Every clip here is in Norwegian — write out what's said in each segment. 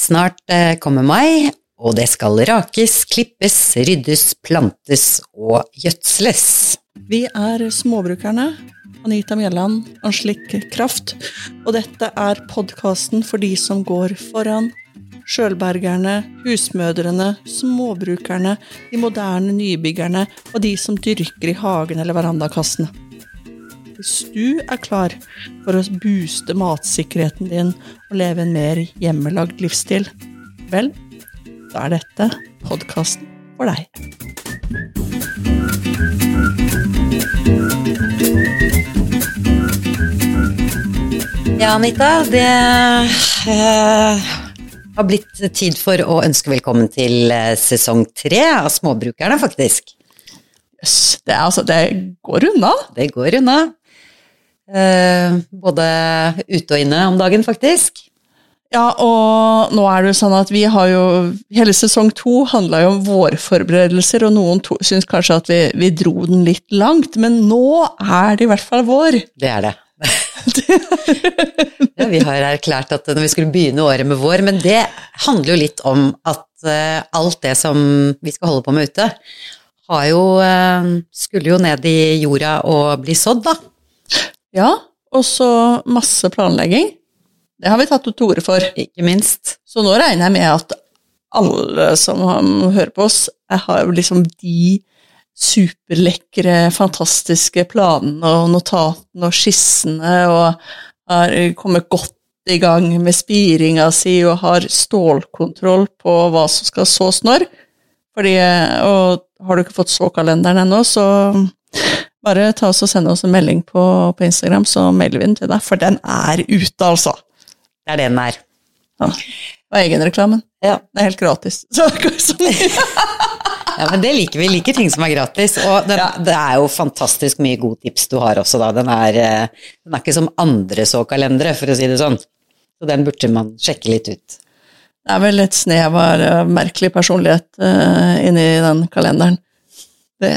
Snart eh, kommer mai, og det skal rakes, klippes, ryddes, plantes og gjødsles. Vi er Småbrukerne. Anita Mjelland, Anslik Kraft. Og dette er podkasten for de som går foran. Sjølbergerne, husmødrene, småbrukerne, de moderne nybyggerne og de som dyrker i hagen eller verandakassene. Hvis du er klar for å booste matsikkerheten din og leve en mer hjemmelagd livsstil, vel, da er dette podkasten for deg. Ja, Anita, det eh, har blitt tid for å ønske velkommen til eh, sesong tre av Småbrukerne, faktisk. Jøss, det, er altså, det går unna. Det går unna. Eh, både ute og inne om dagen, faktisk. Ja, og nå er det jo sånn at vi har jo Hele sesong to handla jo om vårforberedelser, og noen to, syns kanskje at vi, vi dro den litt langt, men nå er det i hvert fall vår. Det er det. ja, vi har erklært at når vi skulle begynne året med vår, men det handler jo litt om at uh, alt det som vi skal holde på med ute, har jo uh, skulle jo ned i jorda og bli sådd, da. Ja, og så masse planlegging. Det har vi tatt til orde for. Ikke minst. Så nå regner jeg med at alle som hører på oss, har liksom de superlekre, fantastiske planene og notatene og skissene og har kommet godt i gang med spiringa si og har stålkontroll på hva som skal sås når. Fordi, og har du ikke fått såkalenderen ennå, så bare ta oss og send oss en melding på, på Instagram, så melder vi den til deg, for den er ute, altså. Det er det den er. Ja. Og egenreklamen. Ja. Det er helt gratis. Så, så Ja, men det liker vi. Vi Liker ting som er gratis. Og den, Ja. det er jo fantastisk mye gode tips du har også, da. Den er, eh, den er ikke som andre så-kalendere, for å si det sånn. Så den burde man sjekke litt ut. Det er vel et snev av eh, merkelig personlighet uh, inni den kalenderen. Det,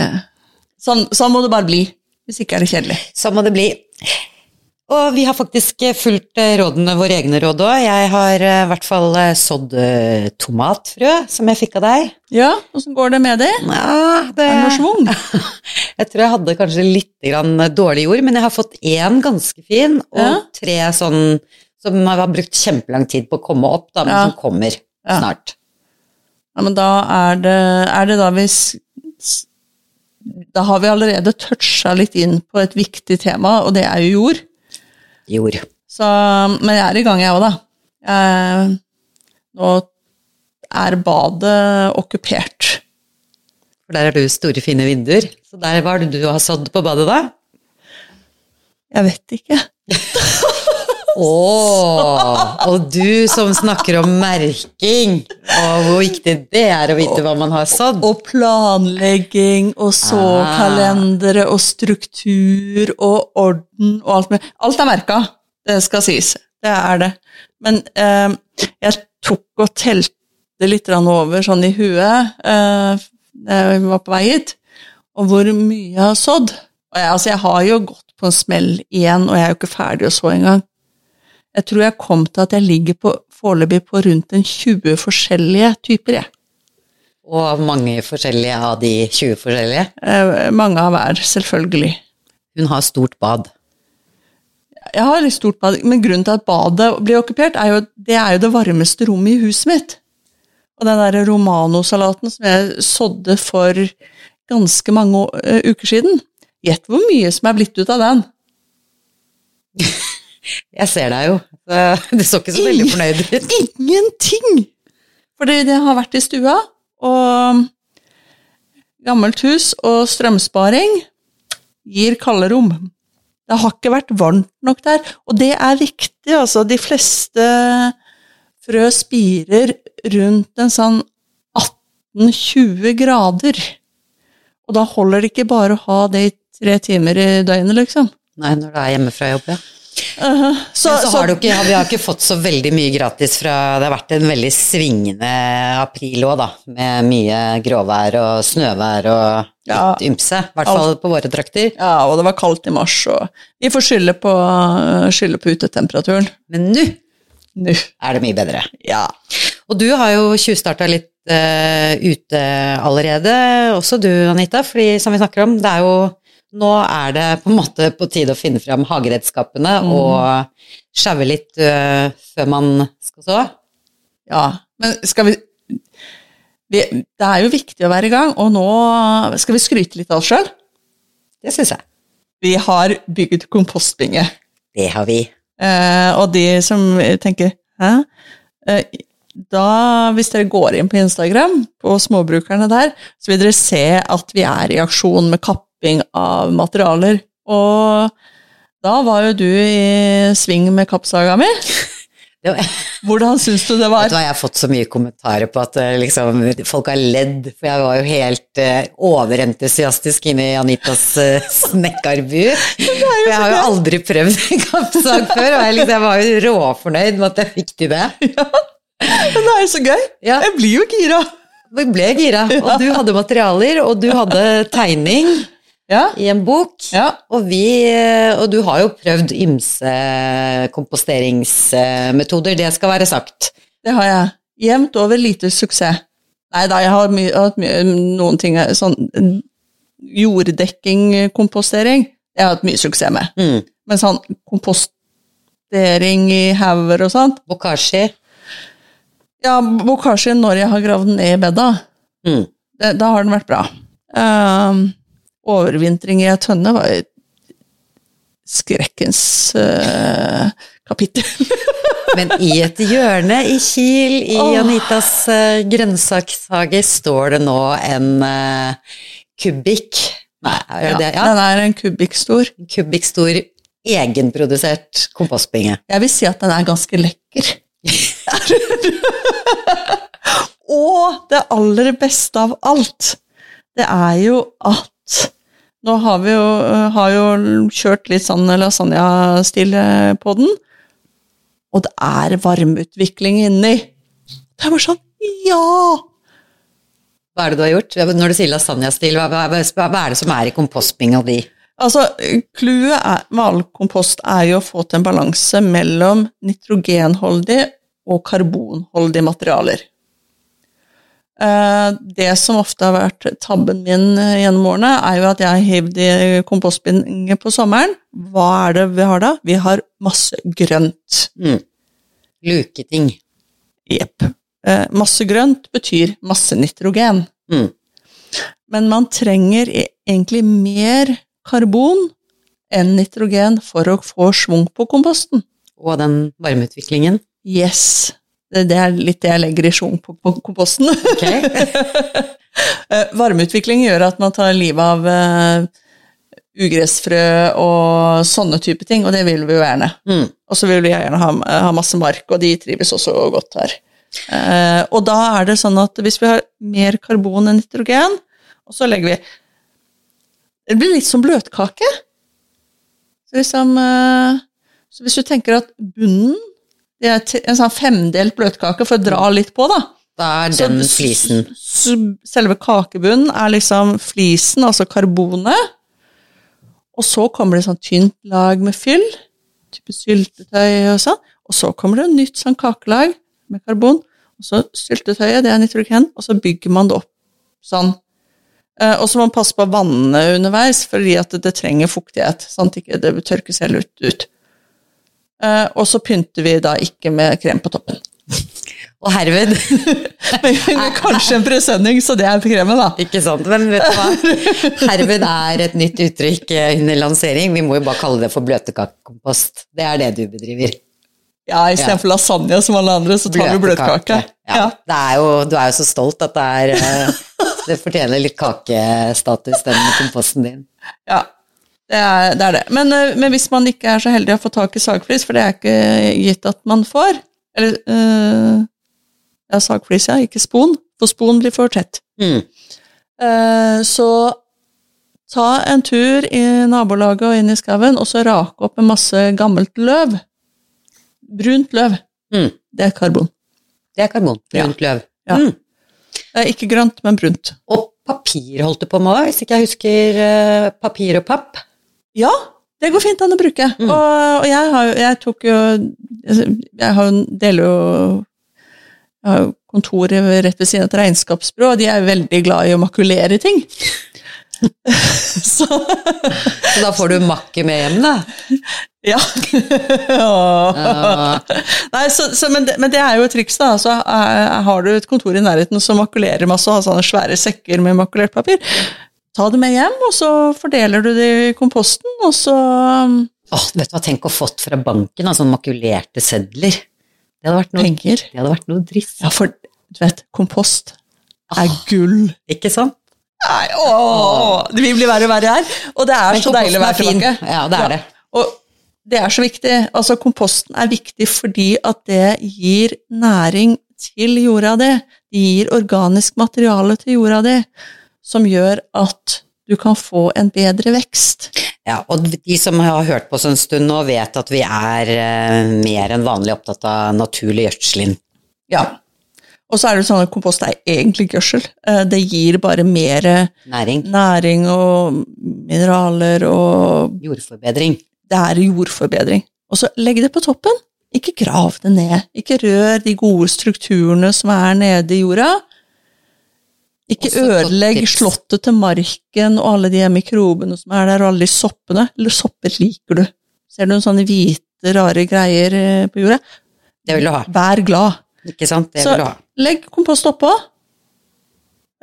sånn, sånn må det bare bli. Hvis ikke er det kjedelig. Sånn må det bli. Og vi har faktisk eh, fulgt eh, rådene, våre egne råd òg. Jeg har eh, i hvert fall sådd tomatfrø, som jeg fikk av deg. Ja, åssen går det med det? Ja, det Er noe schwung? Jeg tror jeg hadde kanskje litt grann dårlig jord, men jeg har fått én ganske fin, og Ja. tre sånn som har brukt kjempelang tid på å komme opp, da, men Ja. som kommer snart. Ja, men da er det, er det da vi s- s- Da har vi allerede toucha litt inn på et viktig tema, og det er jo jord. Jord. Så, men jeg er i gang, jeg òg, da. Jeg, nå er badet okkupert. For der har du store, fine vinduer. Så der var det du har sådd på badet, da? Jeg vet ikke. Åh, og du som snakker om merking, og hvor viktig det er å vite hva man har sådd. Og planlegging, og så Ah. og struktur, og orden, og alt med Alt er merka, det skal sies. Det er det. Men eh, jeg tok og telte litt over sånn i huet eh, da jeg var på vei hit, og hvor mye jeg har sådd. Og jeg, altså, jeg har jo gått på en smell igjen, og jeg er jo ikke ferdig å så engang. Jeg tror jeg kom til at jeg ligger på foreløpig på rundt en 20 forskjellige typer, jeg. Og mange forskjellige av de 20 forskjellige. Eh, mange av hver, selvfølgelig. Hun har stort bad. Jeg har litt stort bad, men grunnen til at badet blir okkupert, er jo det er jo det varmeste rommet i huset mitt. Og den der romanosalaten som jeg sådde for ganske mange eh, uker siden, gjett hvor mye som er blitt ut av den? Jeg ser deg jo. Du så ikke så veldig fornøyd ut. Ingenting! Fordi det har vært i stua, og gammelt hus og strømsparing gir kalde rom. Det har ikke vært varmt nok der, og det er viktig, altså. De fleste frø spirer rundt en sånn 18-20 grader. Og da holder det ikke bare å ha det i tre timer i døgnet, liksom. Nei, når du er hjemme fra jobb, ja. Uh, så, Men så har du ikke, vi har ikke fått så veldig mye gratis fra Det har vært en veldig svingende april òg, da. Med mye gråvær og snøvær og litt Ja. ymse. I hvert fall på våre trakter. Ja, og det var kaldt i mars, og vi får skylde på, skylde på utetemperaturen. Men Nå. er det mye bedre. Ja. Og du har jo tjuvstarta litt uh, ute allerede, også du Anita, fordi som vi snakker om, det er jo nå er det på en måte på tide å finne fram hageredskapene Mm. og sjaue litt uh, før man skal så. Ja, men skal vi, vi Det er jo viktig å være i gang, og nå skal vi skryte litt av oss sjøl. Det syns jeg. Vi har bygd kompostbinge. Det har vi. Eh, og de som tenker Hæ? Eh, da, hvis dere går inn på Instagram, på småbrukerne der, så vil dere se at vi er i aksjon med kapping av materialer. Og da var jo du i sving med kappsaga mi. Var, Hvordan syns du det var? Vet du hva, Jeg har fått så mye kommentarer på at eh, liksom, folk har ledd, for jeg var jo helt uh, overentusiastisk inne i Anitas uh, snekkerbu. For jeg har jo aldri prøvd en kappsag før, og jeg, liksom, jeg var jo råfornøyd med at jeg fikk til det. Men det er jo så gøy! Ja. Jeg blir jo gira. Vi ble gira, og du hadde materialer, og du hadde tegning Ja. i en bok. ja. Og, vi, eh, og du har jo prøvd ymse komposteringsmetoder, det skal være sagt. Det har jeg. Jevnt over lite suksess. Nei da, jeg har my hatt mye, noen ting sånn Jorddekking-kompostering, det har jeg hatt mye suksess med. Mm. Men sånn kompostering i hauger og sånt Bokashi. Ja, bokashi når jeg har gravd den ned i bedda, Mm. da har den vært bra. Um, overvintring i ei tønne var skrekkens uh, kapittel. Men i et hjørne i Kiel, i oh. Anitas uh, grønnsakshage, står det nå en uh, kubikk Nei, er det det? Ja. Den er en kubikk stor. En kubikk stor egenprodusert kompostbinge. Jeg vil si at den er ganske lekker. Og det aller beste av alt, det er jo at Nå har vi jo, har jo kjørt litt sånn lasagna-stil på den, og det er varmeutvikling inni. Det er bare sånn Ja! Hva er det du har gjort? Når du sier lasagnastil, hva, hva, hva er det som er i kompostbinga di? Altså, Clouet med all kompost er jo å få til en balanse mellom nitrogenholdig og karbonholdige materialer. Eh, Det som ofte har vært tabben min eh, gjennom årene, er jo at jeg har hivd i kompostbindinger på sommeren. Hva er det vi har da? Vi har masse grønt. Mm. Luketing. Jepp. Eh, Masse grønt betyr masse nitrogen. Mm. Men man trenger e- egentlig mer karbon enn nitrogen for å få schwung på komposten. Og den varmeutviklingen. Yes. Det er litt det jeg legger i sjung på, på komposten. Ok? Eh, Varmeutvikling gjør at man tar livet av eh, ugressfrø og sånne type ting, og det vil vi jo gjerne. Mm. Og så vil vi gjerne ha, ha masse mark, og de trives også godt her. Eh, og da er det sånn at hvis vi har mer karbon enn nitrogen, og så legger vi Det blir litt som bløtkake. Så, liksom, så hvis du tenker at bunnen en sånn femdelt bløtkake for å dra litt på, da. Da er den så, flisen. Selve kakebunnen er liksom flisen, altså karbonet. Og så kommer det sånn tynt lag med fyll, type syltetøy og sånn. Og så kommer det et nytt sånn kakelag med karbon. Og så syltetøyet, det er nitrogen, og så bygger man det opp sånn. Eh, og så må man passe på å vanne underveis, fordi at det, det trenger fuktighet, sånn at ikke det tørkes helt ut. ut. Eh, og så pynter vi da ikke med krem på toppen. Og herved Men kanskje en presenning, så det er kremen, da. Ikke sant, men vet du hva? Herved er et nytt uttrykk eh, under lansering. Vi må jo bare kalle det for bløtkakekompost. Det er det du bedriver. Ja, istedenfor lasagne som alle andre, så tar vi bløtkake. Ja. Det er jo, du er jo så stolt at det er eh, Det fortjener litt kakestatus, den komposten din. Ja, det er det. Er det. Men, eh, men hvis man ikke er så heldig å få tak i sagflis, for det er ikke gitt at man får Eller øh, ja, sagflis, ja, ikke spon, for spon blir for tett. Mm. Uh, så ta en tur i nabolaget og inn i skauen, og så rake opp en masse gammelt løv. Brunt løv. Mm. Det er karbon. Det er karbon. Ja. Brunt løv. Ja. Mm. Det ikke grønt, men brunt. Og papir holdt du på med òg, hvis ikke jeg husker papir og papp. Ja, det går fint an å bruke. Mm. Og, og jeg har Jeg tok jo Jeg har deler jo Jeg har kontoret rett ved siden av et regnskapsbyrå, og de er veldig glad i å makulere ting. så Så da får du makke med hjem, da. ja. Nei, så, så, men, det, men det er jo et triks, da. Så eh, har du et kontor i nærheten som makulerer masse, og har sånne svære sekker med makulert papir, ta det med hjem, og så fordeler du det i komposten, og så Åh, vet du hva, tenk å fått fra banken, altså makulerte sedler. Det hadde vært noe, penger. det hadde vært noe driss. Ja, for du vet, kompost er gull. Ikke sant? Nei, ååå! det vil bli verre og verre her. Og det er Men så deilig å være tilbake. Ja, det er det. Og det er så viktig. Altså, komposten er viktig fordi at det gir næring til jorda di. Det gir organisk materiale til jorda di, som gjør at du kan få en bedre vekst. Ja, og de som har hørt på oss en stund nå, vet at vi er eh, mer enn vanlig opptatt av naturlig gjødsling. Ja. Og så er det sånn at kompost er egentlig gjødsel. Eh, Det gir bare mer Næring. næring og mineraler og Jordforbedring. det er jordforbedring. Og så legg det på toppen. Ikke grav det ned. Ikke rør de gode strukturene som er nede i jorda. Ikke ødelegg slottet til marken og alle de mikrobene som er der, og alle de soppene. Eller sopper liker du. Ser du noen sånne hvite, rare greier eh, på jorda? Det vil du ha. Vær glad. Ikke sant? Det Så vil du ha. legg kompost oppå,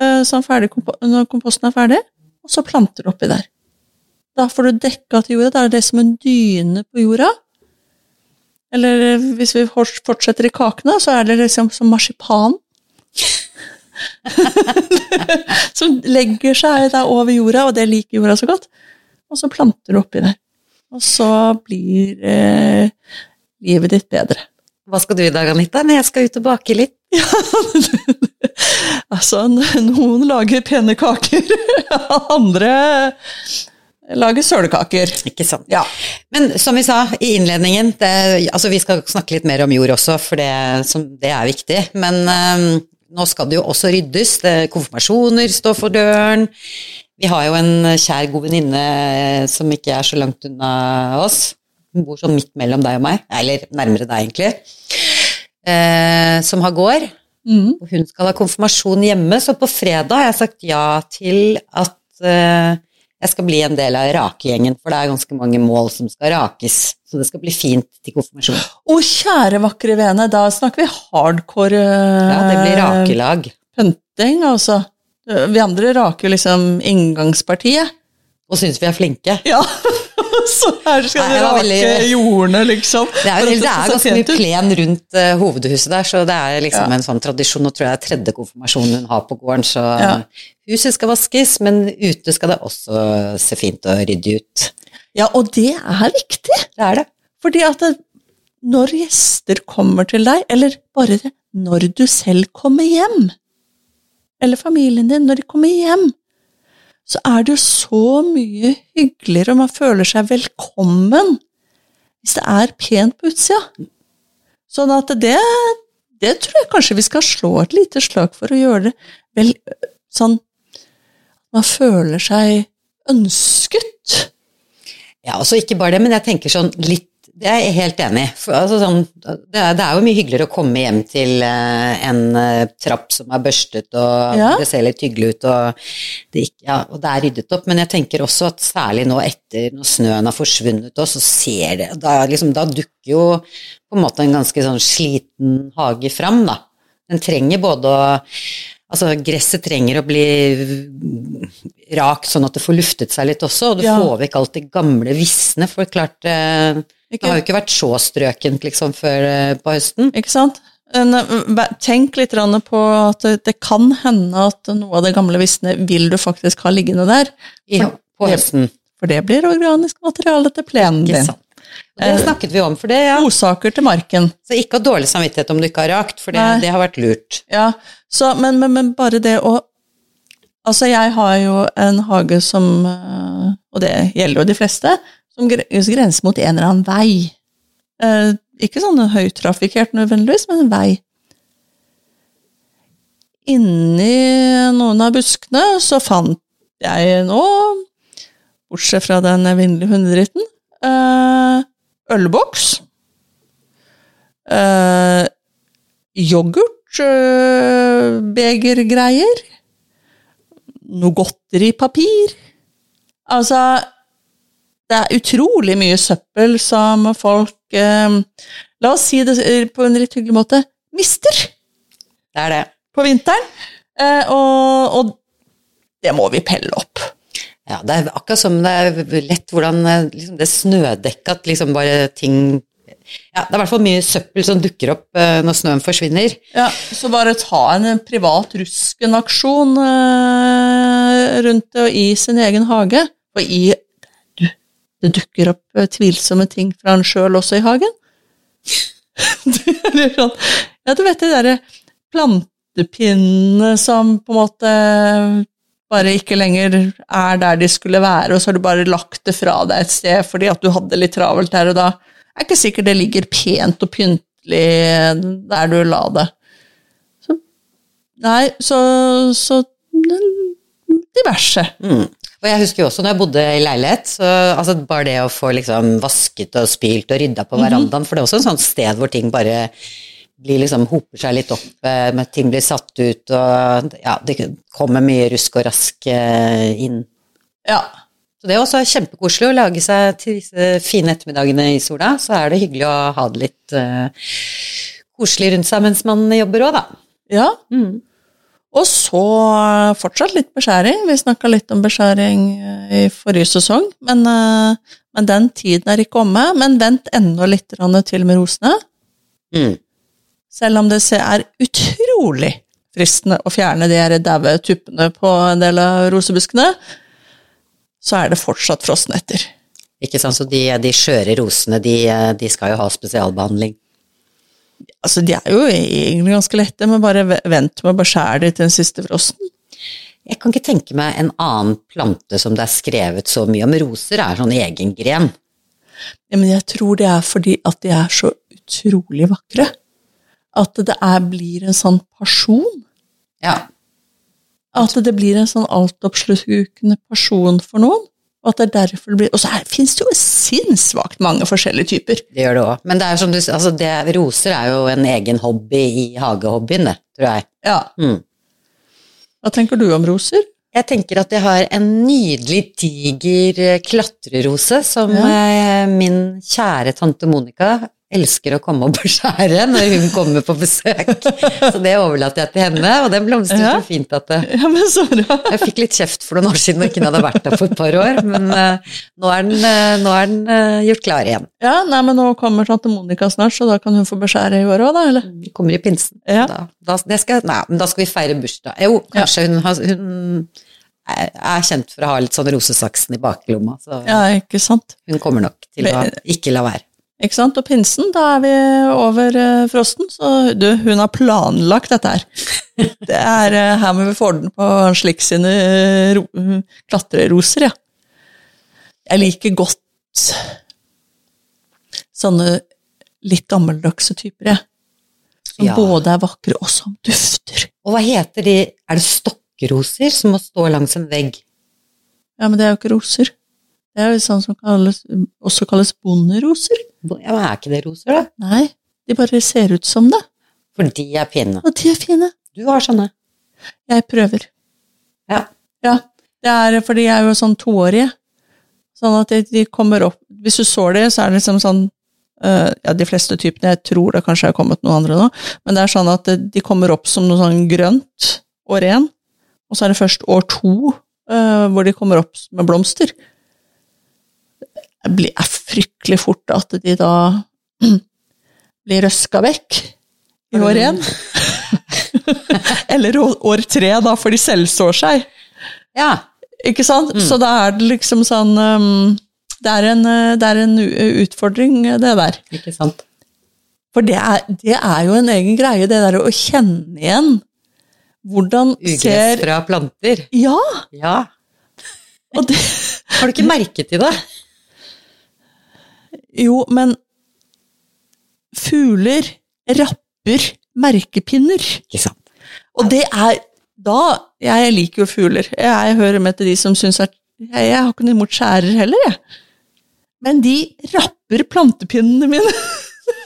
eh, så kompo- når komposten er ferdig, og så planter du oppi der. Da får du dekka til jorda. Da er det som en dyne på jorda. Eller eh, hvis vi fortsetter i kakene, så er det liksom som marsipan. som legger seg da over jorda, og det liker jorda så godt. Og så planter du oppi der. Og så blir eh, livet ditt bedre. Hva skal du i dag, Anita? Nei, jeg skal ut og bake litt. Altså, noen lager pene kaker, andre lager sølekaker. Ikke sant. Ja. Men som vi sa i innledningen, det, altså vi skal snakke litt mer om jord også, for det, som, det er viktig. Men eh, nå skal det jo også ryddes. Det, konfirmasjoner står for døren. Vi har jo en kjær god venninne som ikke er så langt unna oss. Hun bor sånn midt mellom deg og meg, eller nærmere deg egentlig. Eh, som har gård. Mm. Og hun skal ha konfirmasjon hjemme, så på fredag har jeg sagt ja til at eh, jeg skal bli en del av rakegjengen, for det er ganske mange mål som skal rakes. Så det skal bli fint til konfirmasjon. Å, kjære vakre vene, da snakker vi hardcore eh, Ja, det blir rakelag. Pønting, altså. Vi andre raker liksom inngangspartiet. Og syns vi er flinke. Ja, så her skal Nei, rake veldig- jordene, liksom. Det er, jo, det er ganske mye plen rundt uh, hovedhuset der, så det er liksom Ja. en sånn tradisjon. Nå tror jeg det er tredje konfirmasjonen hun har på gården, så Ja. huset skal vaskes, men ute skal det også se fint og ryddig ut. Ja, og det er viktig. Det er det. Fordi at det, når gjester kommer til deg, eller bare det, når du selv kommer hjem, eller familien din, når de kommer hjem, så er det jo så mye hyggeligere, og man føler seg velkommen hvis det er pent på utsida. Sånn at det, det tror jeg kanskje vi skal slå et lite slag for å gjøre det vel sånn Man føler seg ønsket. Ja, altså ikke bare det, men jeg tenker sånn litt Det er jeg helt enig i. Altså, sånn, det, er, det er jo mye hyggeligere å komme hjem til uh, en uh, trapp som er børstet, og Ja. det ser litt hyggelig ut, og det, ja, og det er ryddet opp. Men jeg tenker også at særlig nå etter når snøen har forsvunnet og så ser det Da, liksom, da dukker jo på en måte en ganske sånn sliten hage fram, da. Den trenger både å Altså, gresset trenger å bli rakt sånn at det får luftet seg litt også, og du Ja. får vekk alt det gamle visne, for klart eh, Det har jo ikke vært så strøkent liksom før eh, på høsten. Ikke sant? En, eh, Tenk litt på at det, kan hende at noe av det gamle visne vil du faktisk ha liggende der. I, på høsten. For det blir organisk materiale til plenen din. Ikke sant. Det snakket vi om, for det, ja. Godsaker til marken. Så ikke ha dårlig samvittighet om du ikke har rakt, for det, det har vært lurt. Ja, så, men, men, men bare det å Altså, jeg har jo en hage som eh, Og det gjelder jo de fleste, som grenser mot en eller annen vei. Eh, ikke sånn høytrafikkert nødvendigvis, men en vei. Inni noen av buskene så fant jeg nå, bortsett fra den evinnelige hundedritten, eh, ølboks, eh, Yoghurtbegergreier. yoghurtbegergreier. Noe godteripapir. Altså Det er utrolig mye søppel som folk eh, La oss si det på en litt hyggelig måte mister Det er det. på vinteren. Eh, og, og det må vi pelle opp. Ja, det er akkurat som det er lett hvordan eh, liksom, det snødekket at liksom bare ting Ja, det er i hvert fall mye søppel som dukker opp eh, når snøen forsvinner. Ja, Så bare ta en privat Rusken-aksjon eh, rundt det og i sin egen hage. Og i du, Det dukker opp eh, tvilsomme ting fra en sjøl også i hagen. Sånn, ja, du vet de derre plantepinnene som på en måte bare ikke lenger er der de skulle være, og så har du bare lagt det fra deg et sted fordi at du hadde litt travelt der og da. Det er ikke sikkert det ligger pent og pyntelig der du la det. Så, nei, så, så diverse. Mm. Og jeg husker jo også når jeg bodde i leilighet, så altså bare det å få liksom vasket og spylt og rydda på verandaen, for det er også en sånn sted hvor ting bare blir liksom hoper seg litt opp, eh, med ting blir satt ut, og ja, det kommer mye rusk og rask eh, inn. Ja. Så det er også kjempekoselig å lage seg til disse fine ettermiddagene i sola, så er det hyggelig å ha det litt eh, koselig rundt seg mens man jobber òg, da. ja. Mm. Og så eh, fortsatt litt beskjæring. Vi snakka litt om beskjæring eh, i forrige sesong, men, men den tiden er ikke omme. Men vent enda litt til med rosene. Mm. Selv om det er utrolig fristende å fjerne de daue tuppene på en del av rosebuskene, så er det fortsatt frosnetter. Ikke sant, så de, de skjøre rosene, de, de skal jo ha spesialbehandling. Altså, de er jo egentlig ganske lette, men bare vent med å beskjære de til den siste frosten. Jeg kan ikke tenke meg en annen plante som det er skrevet så mye om. Roser er sånn egen gren. Ja, men jeg tror det er fordi at de er så utrolig vakre. At det er, blir en sånn pasjon. Ja. At det blir en sånn altoppslukende pasjon for noen. Og at det er derfor det blir Og så fins det jo sinnssvakt mange forskjellige typer. Det gjør det òg. Men det er som du altså det, roser er jo en egen hobby i hagehobbyen, det, tror jeg. Ja. Mm. Hva tenker du om roser? Jeg tenker at jeg har en nydelig, diger eh, klatrerose som Ja. eh, min kjære tante Monica elsker å komme og beskjære når hun kommer på besøk. Så det overlater jeg til henne, og den blomstrer Ja. så fint at det Ja, men så. Jeg fikk litt kjeft for noen år siden når ikke hadde vært der på et par år, men uh, nå er den, uh, nå er den uh, gjort klar igjen. Ja, nei, men nå kommer tante Monica snart, så da kan hun få beskjære i år òg, da, eller? Hun kommer i pinsen. Ja. Da, da, det skal, nei, men da skal vi feire bursdag. Jo, kanskje hun, har, hun er kjent for å ha litt sånn rosesaksen i baklomma, så Ja, ikke sant? hun kommer nok til å ikke la være. Ikke sant? Og pinsen, da er vi over eh, frosten, så du, hun har planlagt dette her. Det er eh, her må vi få den på slik sine eh, ro, klatreroser, ja. Jeg liker godt sånne litt gammeldagse typer, jeg. Som Ja. både er vakre og som dufter. Og hva heter de, er det stokkroser som må stå langs en vegg? Ja, men det er jo ikke roser. Det er jo sånn som kalles, også kalles bonderoser. Ja, men er ikke det roser, da? Nei, de bare ser ut som det. For de er fine. Og de er fine. Du har sånne. Jeg prøver. Ja. Ja, det er, for de er jo sånn toårige. Sånn at de, de kommer opp Hvis du sår det, så er det liksom sånn Uh, Ja, de fleste typene, jeg tror det kanskje er kommet noen andre nå, men det er sånn at de kommer opp som noe sånn grønt år én, og så er det først år to uh, hvor de kommer opp med blomster. Det er fryktelig fort at de da blir røska vekk i år én. Eller år, tre, da, for de selvsår seg. Ja. Ikke sant? Så da er det liksom sånn um, det, er en, uh, det er en utfordring, det der. Ikke sant? For det er, det er jo en egen greie, det der å kjenne igjen hvordan Ugress ser fra planter. Ja! Ja. Det, Har du ikke merket i det? Jo, men fugler rapper merkepinner. Ikke sant. Og det er da Jeg liker jo fugler. Jeg hører med til de som syns at jeg, jeg har ikke noe imot skjærer heller, jeg. Men de rapper plantepinnene mine.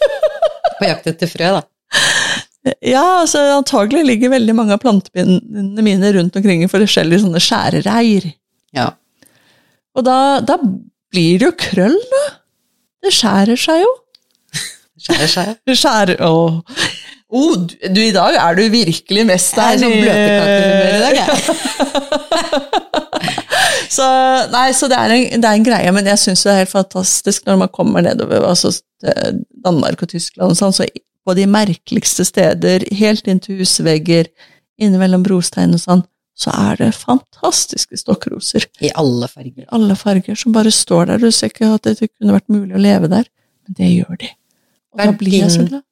På jakt etter frø, da. Ja, altså antagelig ligger veldig mange av plantepinnene mine rundt omkring i forskjellige sånne skjærereir. Ja. Og da, da blir det jo krøll, da. Det skjærer seg jo. Skjærer seg. Det skjærer Åh. Oh, du, du, i dag er du virkelig mest der. Jeg er der. sånn i- bløtkakehumør i dag, jeg. Så, nei, så det er, en, det er en greie, men jeg syns det er helt fantastisk når man kommer nedover altså, Danmark og Tyskland og sånn, så på de merkeligste steder, helt inntil husvegger, innimellom brostein og sånn, så er det fantastiske stokkroser. I alle farger. Alle farger som bare står der. Du ser ikke at det kunne vært mulig å leve der, men det gjør de. Og da blir jeg så glad.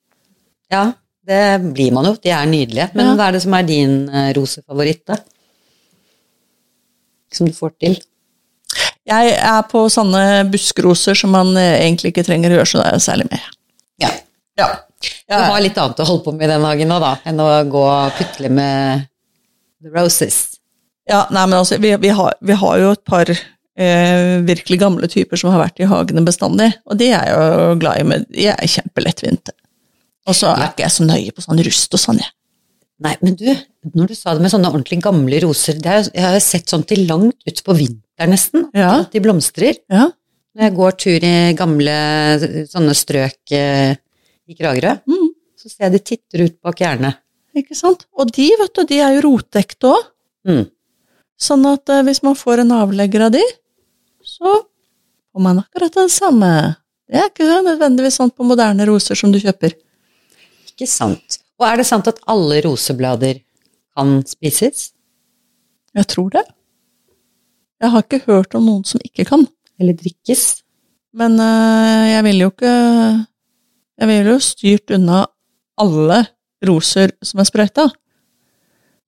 Ja, det blir man jo. De er nydelige. Men Ja. hva er det som er din eh, rosefavoritt, da? Som du får til? Jeg er på sånne buskroser som man eh, egentlig ikke trenger å gjøre så særlig med. Ja. Ja. Du har litt annet å holde på med i den hagen nå, da, enn å gå og putle med the roses. Ja, nei, men altså, vi, vi, har, vi har jo et par eh, virkelig gamle typer som har vært i hagene bestandig, og de er jo glad i, med de er kjempelettvinte. Og så er ikke jeg så nøye på sånn rust og sånn, jeg. Nei, men du, når du sa det med sånne ordentlig gamle roser det er, Jeg har sett sånn til langt utpå vinteren nesten, Ja. at de blomstrer. Ja. Når jeg går tur i gamle sånne strøk eh, i Kragerø, Mm. så ser jeg de titter ut bak gjerdene. Ikke sant? Og de, vet du, de er jo rotekte òg. Mm. Sånn at eh, hvis man får en avlegger av de, så får man akkurat det samme. Det er ikke nødvendigvis sånn på moderne roser som du kjøper. Ikke sant. Og er det sant at alle roseblader kan spises? Jeg tror det. Jeg har ikke hørt om noen som ikke kan. Eller drikkes? Men eh, jeg ville jo ikke Jeg ville jo styrt unna alle roser som er sprøyta.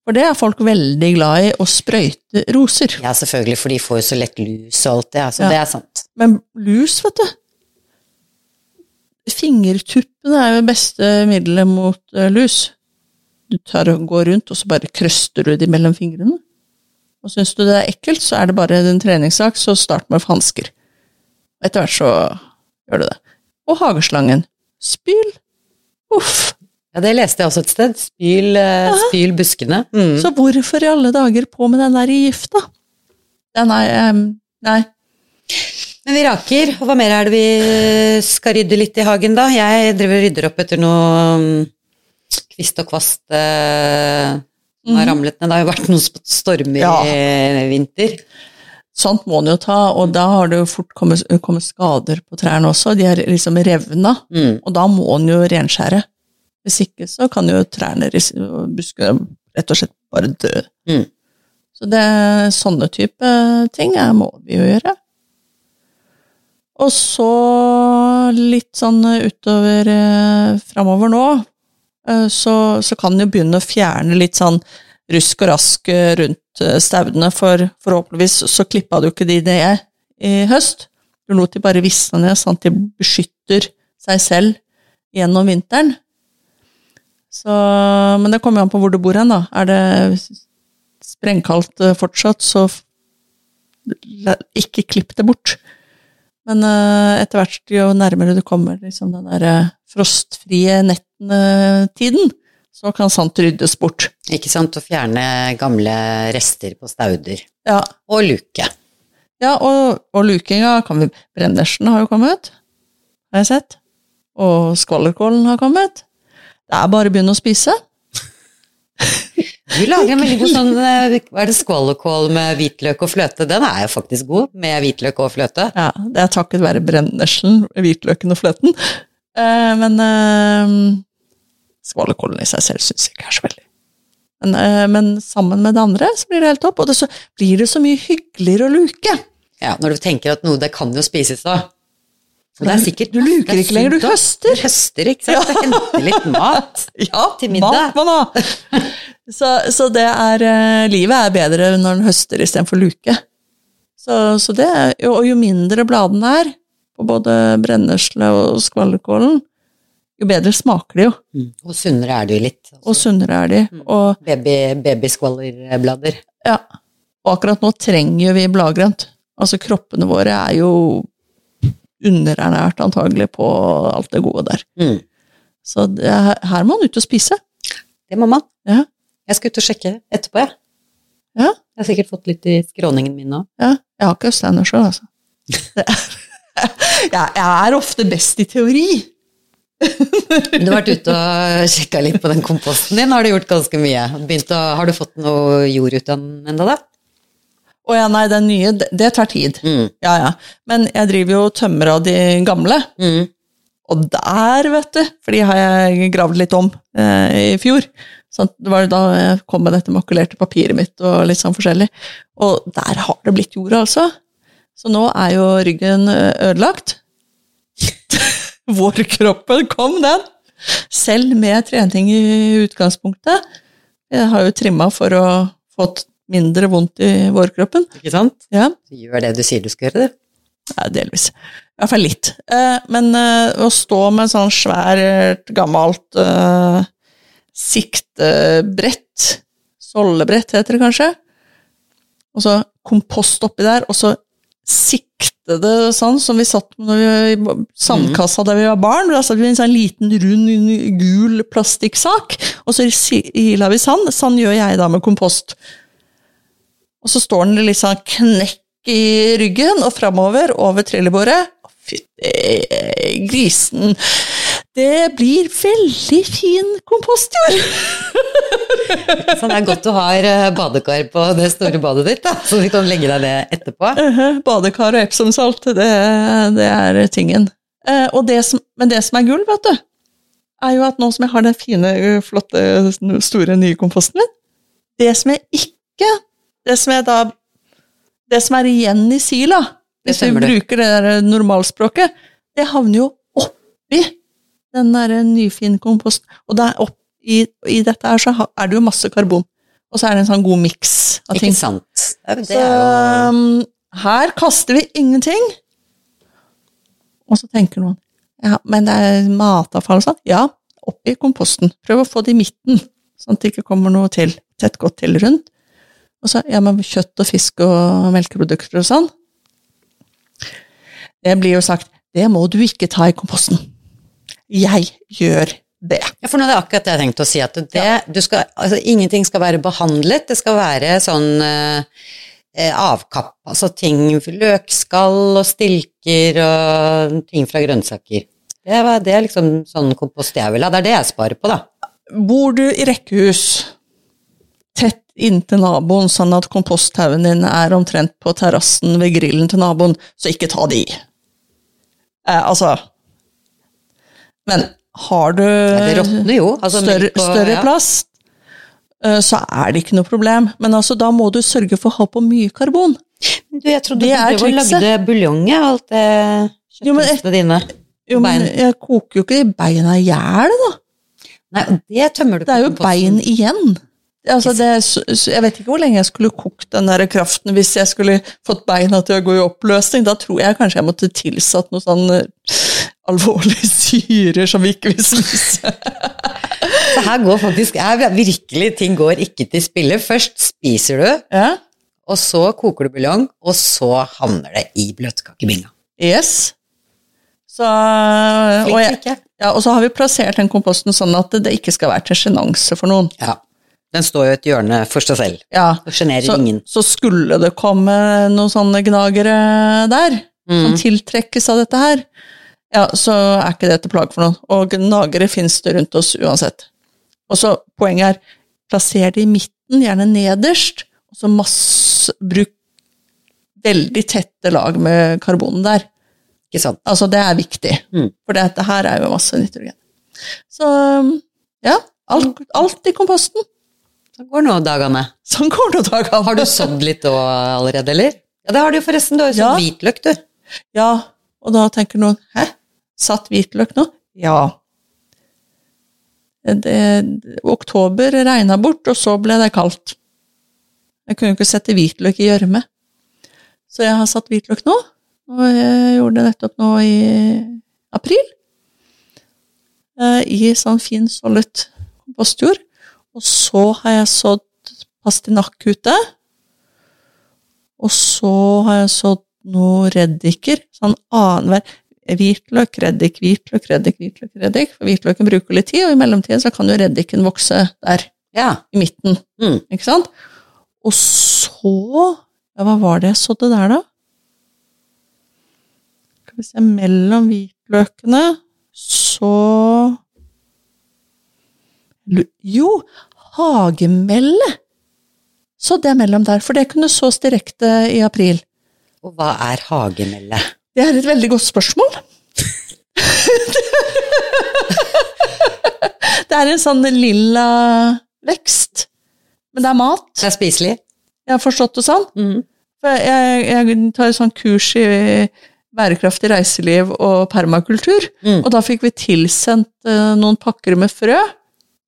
For det er folk veldig glad i, å sprøyte roser. Ja, selvfølgelig, for de får jo så lett lus og alt det. Altså, Ja. Det er sant. Men lus, vet du Fingertuppene er jo det beste middelet mot eh, lus. Du tar og går rundt, og så bare krøster du de mellom fingrene. Og syns du det er ekkelt, så er det bare en treningssak, så start med hansker. Etter hvert så gjør du det. Og hageslangen. Spyl. Uff. Ja, det leste jeg også et sted. Spyl, eh, spyl buskene. Mm. Så hvorfor i alle dager på med den der i gift, da? Den er um, Nei. Men vi raker, og hva mer er det vi skal rydde litt i hagen da? Jeg driver og rydder opp etter noe mm, kvist og kvast eh, som har Mhm. ramlet ned. Det har jo vært noen stormer Ja. i vinter. Sånt må en jo ta, og da har det jo fort kommet, kommet skader på trærne også. De er liksom revna, Mm. og da må en jo renskjære. Hvis ikke så kan jo trærne og buskene rett og slett bare dø. Mm. Så det, sånne type ting er, må vi jo gjøre. Og så litt sånn utover eh, framover nå, eh, så, så kan en jo begynne å fjerne litt sånn rusk og rask eh, rundt eh, staudene, for forhåpentligvis så klippa du ikke de det i høst. Du lot de bare visne ned, sånn at de beskytter seg selv gjennom vinteren. Så, men det kommer jo an på hvor du bor hen, da. Er det sprengkaldt eh, fortsatt, så ikke klipp det bort. Men eh, etter hvert, jo nærmere du kommer liksom den der eh, frostfrie nettene-tiden, så kan sant ryddes bort. Ikke sant? Å fjerne gamle rester på stauder. Ja, Og luke. ja og, og lukinga kan vi Brennersen har jo kommet, har jeg sett. Og skvallerkålen har kommet. Det er bare å begynne å spise. Du lager en veldig god sånn eh, Hva er det, skålekål med hvitløk og fløte? Den er jo faktisk god, med hvitløk og fløte. Ja, det er takket være brenneslen, hvitløken og fløten. Eh, men eh, skvallerkålen i seg selv syns jeg ikke er så veldig. Men, eh, men sammen med det andre så blir det helt topp, og det så, blir det så mye hyggeligere å luke. Ja, når du tenker at noe det kan jo spises da. Og det er sikkert Du luker er ikke lenger, du høster. Du høster, ikke sant? Ja. henter litt mat. Ja, Til middag. mat må man ha! Så, så det er eh, Livet er bedre når en høster istedenfor luke. Så, så det jo- og jo mindre bladene er, på både brennesle og skvallerkålen, jo bedre smaker de jo, Mm. Og sunnere er de litt. litt. og sunnere er de. Og, Baby, babyskvallerblader. ja, og akkurat nå trenger vi bladgrønt. Altså, kroppene våre er jo underernært antagelig på alt det gode der. Mm. Så det er, her må han ut og spise. Det må man. Ja. Jeg skal ut og sjekke etterpå, jeg. Ja. Jeg har sikkert fått litt i skråningen min nå. Ja, jeg har ikke østlender sjøl, altså. Jeg er ofte best i teori. Du har vært ute og sjekka litt på den komposten din, har du gjort ganske mye. Å, har du fått noe jord ut av den ennå, da? Å ja, nei, den nye, det, det tar tid. Mm. Ja, ja. Men jeg driver jo og tømmer av de gamle. Mm. Og der, vet du, for de har jeg gravd litt om eh, i fjor. Så det var da jeg kom med dette makulerte papiret mitt og litt sånn forskjellig. Og der har det blitt jord, altså. Så nå er jo ryggen ødelagt. ødelagt. Vårkroppen kom, den! Selv med trening i utgangspunktet. Jeg har jo trimma for å få mindre vondt i vårkroppen. Ikke sant? Ja. Du gjør det du sier du skal gjøre, du. Ja, delvis. I hvert fall litt. Eh, men eh, å stå med sånn svært, gammelt eh, siktebrett, sollebrett heter det kanskje, og så kompost oppi der, og så sikte det sånn som vi satt med når vi i sandkassa da vi var barn. Da satt vi i en sånn liten, rund, gul plastikksak, og så hila vi sand. Sånn gjør jeg da med kompost. Og så står den litt sånn knekk i ryggen og framover over trellebordet. Fytti grisen. Det blir veldig fin kompostjord! Så det er godt du har eh, badekar på det store badet ditt, da, så du kan legge deg det etterpå. Uh-huh. Badekar og Epsomsalt, det, det er tingen. Uh, og det som, men det som er gull, vet du, er jo at nå som jeg har den fine, flotte, store nye komposten min Det som jeg ikke Det som jeg da Det som er igjen i sila, hvis vi bruker det der normalspråket, det havner jo oppi den der nyfine komposten. Og der opp, i, i, dette her så er det jo masse karbon. Og så er det en sånn god miks av ting. Ikke sant. Det så jo... um, her kaster vi ingenting. Og så tenker noen ja, men det er matavfall og sånn. Ja, oppi komposten. Prøv å få det i midten, sånn at det ikke kommer noe til, tett godt til rundt. Og så ja, men kjøtt og fisk og melkeprodukter og sånn. Det blir jo sagt det må du ikke ta i komposten. Jeg gjør det. Ja, for nå er det akkurat det jeg tenkte å si, at det, ja. skal, altså, ingenting skal være behandlet, det skal være sånn eh, avkapp, altså ting, løkskall og stilker og ting fra grønnsaker. Det er, det er liksom sånn kompost jeg vil ha, det er det jeg sparer på, da. Bor du i rekkehus tett inntil naboen, sånn at komposthaugen din er omtrent på terrassen ved grillen til naboen, så ikke ta de. Eh, altså Men har du jo. Altså, større, på, større ja. plass, eh, så er det ikke noe problem. Men altså, da må du sørge for å ha på mye karbon. Du, jeg trodde Det du lagde buljong av alt det kjøttet dine. Jo, men jeg koker jo ikke beina i hjel, da. Nei, det tømmer du Det er jo bein igjen. Altså det, jeg vet ikke hvor lenge jeg skulle kokt den der kraften hvis jeg skulle fått beina til å gå i oppløsning. Da tror jeg kanskje jeg måtte tilsatt noe sånn eh, alvorlige syrer som vi ikke vil spise. Så her går faktisk her, virkelig ting går ikke til spille. Først spiser du, Ja, og så koker du buljong, og så havner det i bløtkakebinga. yes. Så, og, jeg, ja, og så har vi plassert den komposten sånn at det ikke skal være til sjenanse for noen. Ja. Den står jo et hjørne for seg selv. Ja, Og sjenerer så, ingen. så skulle det komme noen sånne gnagere der, som Mm. tiltrekkes av dette her, ja, så er ikke det til plage for noen. Og gnagere finnes det rundt oss uansett. Og så poenget er, plasser det i midten, gjerne nederst, og så masse, bruk veldig tette lag med karbonen der. Ikke sant? Altså, det er viktig, Mm. for dette her er jo masse nitrogen. Så ja, alt, alt i komposten. Så går nå dagene. Sånn går nå dagene. Har du sådd litt òg allerede, eller? Ja, det har du jo forresten. Du har jo Ja. sådd hvitløk, du. Ja, og da tenker noen Hæ? Satt hvitløk nå? Ja. Det, oktober regna bort, og så ble det kaldt. Jeg kunne ikke sette hvitløk i gjørme. Så jeg har satt hvitløk nå, og jeg gjorde det nettopp nå i april. Eh, I sånn fin, sollet kompostjord. Og så har jeg sådd pastinakkute. Og så har jeg sådd noen reddiker, sånn annenhver hvitløk, reddik, hvitløk, reddik, hvitløk, reddik. For hvitløken bruker litt tid, og i mellomtiden så kan jo reddiken vokse der Ja. i midten. Mm. Ikke sant? Og så ja, Hva var det jeg sådde der, da? Skal vi se Mellom hvitløkene så Jo, hagemelle sådde jeg mellom der, for det kunne sås direkte i april. Og hva er hagemelle? Det er et veldig godt spørsmål. det er en sånn lilla vekst, men det er mat. Det er spiselig. Jeg har forstått det sånn. Mm. Jeg, jeg tar et sånt kurs i bærekraftig reiseliv og permakultur, Mm. og da fikk vi tilsendt eh, noen pakker med frø.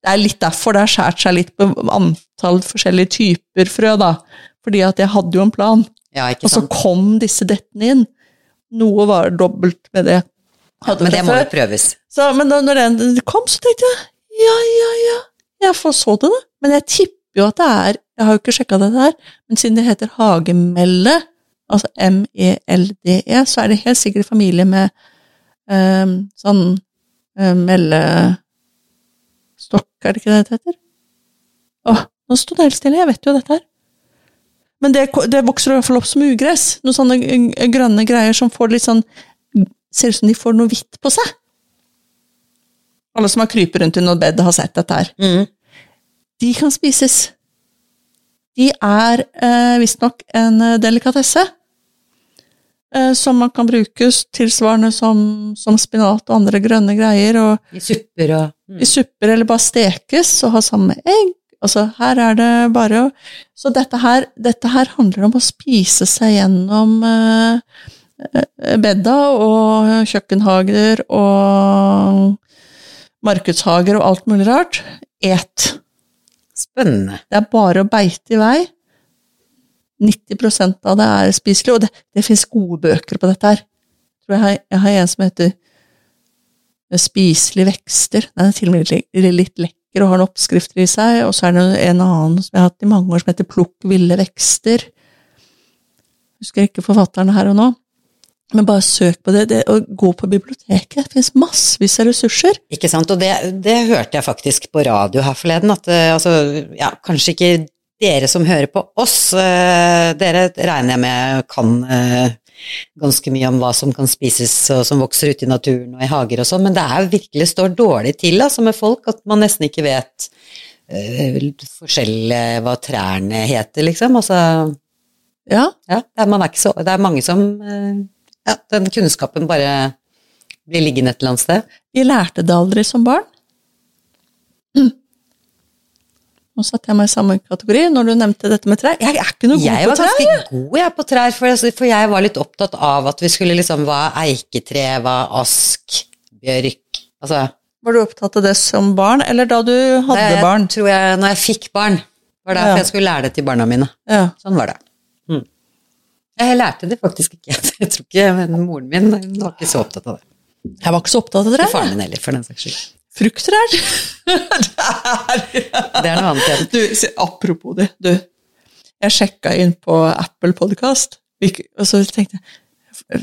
Det er litt derfor det har skåret seg litt på antall forskjellige typer frø, da. Fordi at jeg hadde jo en plan, Ja, og så kom disse dettene inn. Noe var dobbelt med det. Hadde ja, Men det må jo prøves. Så, men da når den kom, så tenkte jeg ja, ja, ja, jeg får så det, da. Men jeg tipper jo at det er Jeg har jo ikke sjekka dette her, men siden det heter hagemelle, altså M-E-L-D-E, E, så er det helt sikkert familie med um, sånn eh, mellestokk, er det ikke det det heter? Åh, nå sto det helt stille, jeg vet jo dette her. Men det, det vokser i hvert fall opp som ugress. Noen sånne grønne greier som får litt sånn Ser ut som de får noe hvitt på seg. Alle som har krypet rundt i noe bed, har sett dette her. Mm. De kan spises. De er eh, visstnok en eh, delikatesse. Eh, som man kan bruke tilsvarende som, som spinat og andre grønne greier. Og I supper og mm. i supper eller bare stekes og ha sammen med egg. Altså, her er det bare å Så dette her, dette her handler om å spise seg gjennom eh, eh, bedda og kjøkkenhager og markedshager og alt mulig rart. Et. Spennende. Det er bare å beite i vei. 90% av det er spiselig, og det, det fins gode bøker på dette her. Jeg har, jeg har en som heter Spiselige vekster. Den er til og med litt, litt lekker og har noen oppskrifter i seg. Og så er det en annen som jeg har hatt i mange år, som heter Plukk ville vekster. Husker ikke forfatteren her og nå. Men bare søk på det. det og gå på biblioteket. Det finnes massevis av ressurser. Ikke sant, og det, det hørte jeg faktisk på radio her forleden, at eh, altså, ja, kanskje ikke dere som hører på oss, eh, dere regner jeg med kan eh, ganske mye om hva som kan spises og som vokser ute i naturen og i hager og sånn, men det er virkelig står dårlig til altså, med folk at man nesten ikke vet eh, forskjell hva trærne heter, liksom. Altså, Ja, ja, det er, man er ikke så, det er mange som Ja, den kunnskapen bare blir liggende et eller annet sted. Vi lærte det aldri som barn. Mm. Nå satte jeg meg i samme kategori når du nevnte dette med trær. Jeg er ikke noe god på trær. Jeg var ganske god jeg, på trær, for, for jeg var litt opptatt av at vi skulle liksom Hva er eiketre, hva er ask, bjørk Altså Var du opptatt av det som barn, eller da du hadde det barn? tror jeg Når jeg fikk barn, var derfor Ja. jeg skulle lære det til barna mine. Ja. Sånn var det. Mm. Jeg lærte det faktisk ikke. Jeg tror ikke men Moren min var ikke så opptatt av det. Jeg var ikke så opptatt av Ikke trær. faren min heller, for den saks skyld. Frukttrær. Det er noe annet igjen. Du, apropos det, du. Jeg sjekka inn på Apple Podcast, og så tenkte jeg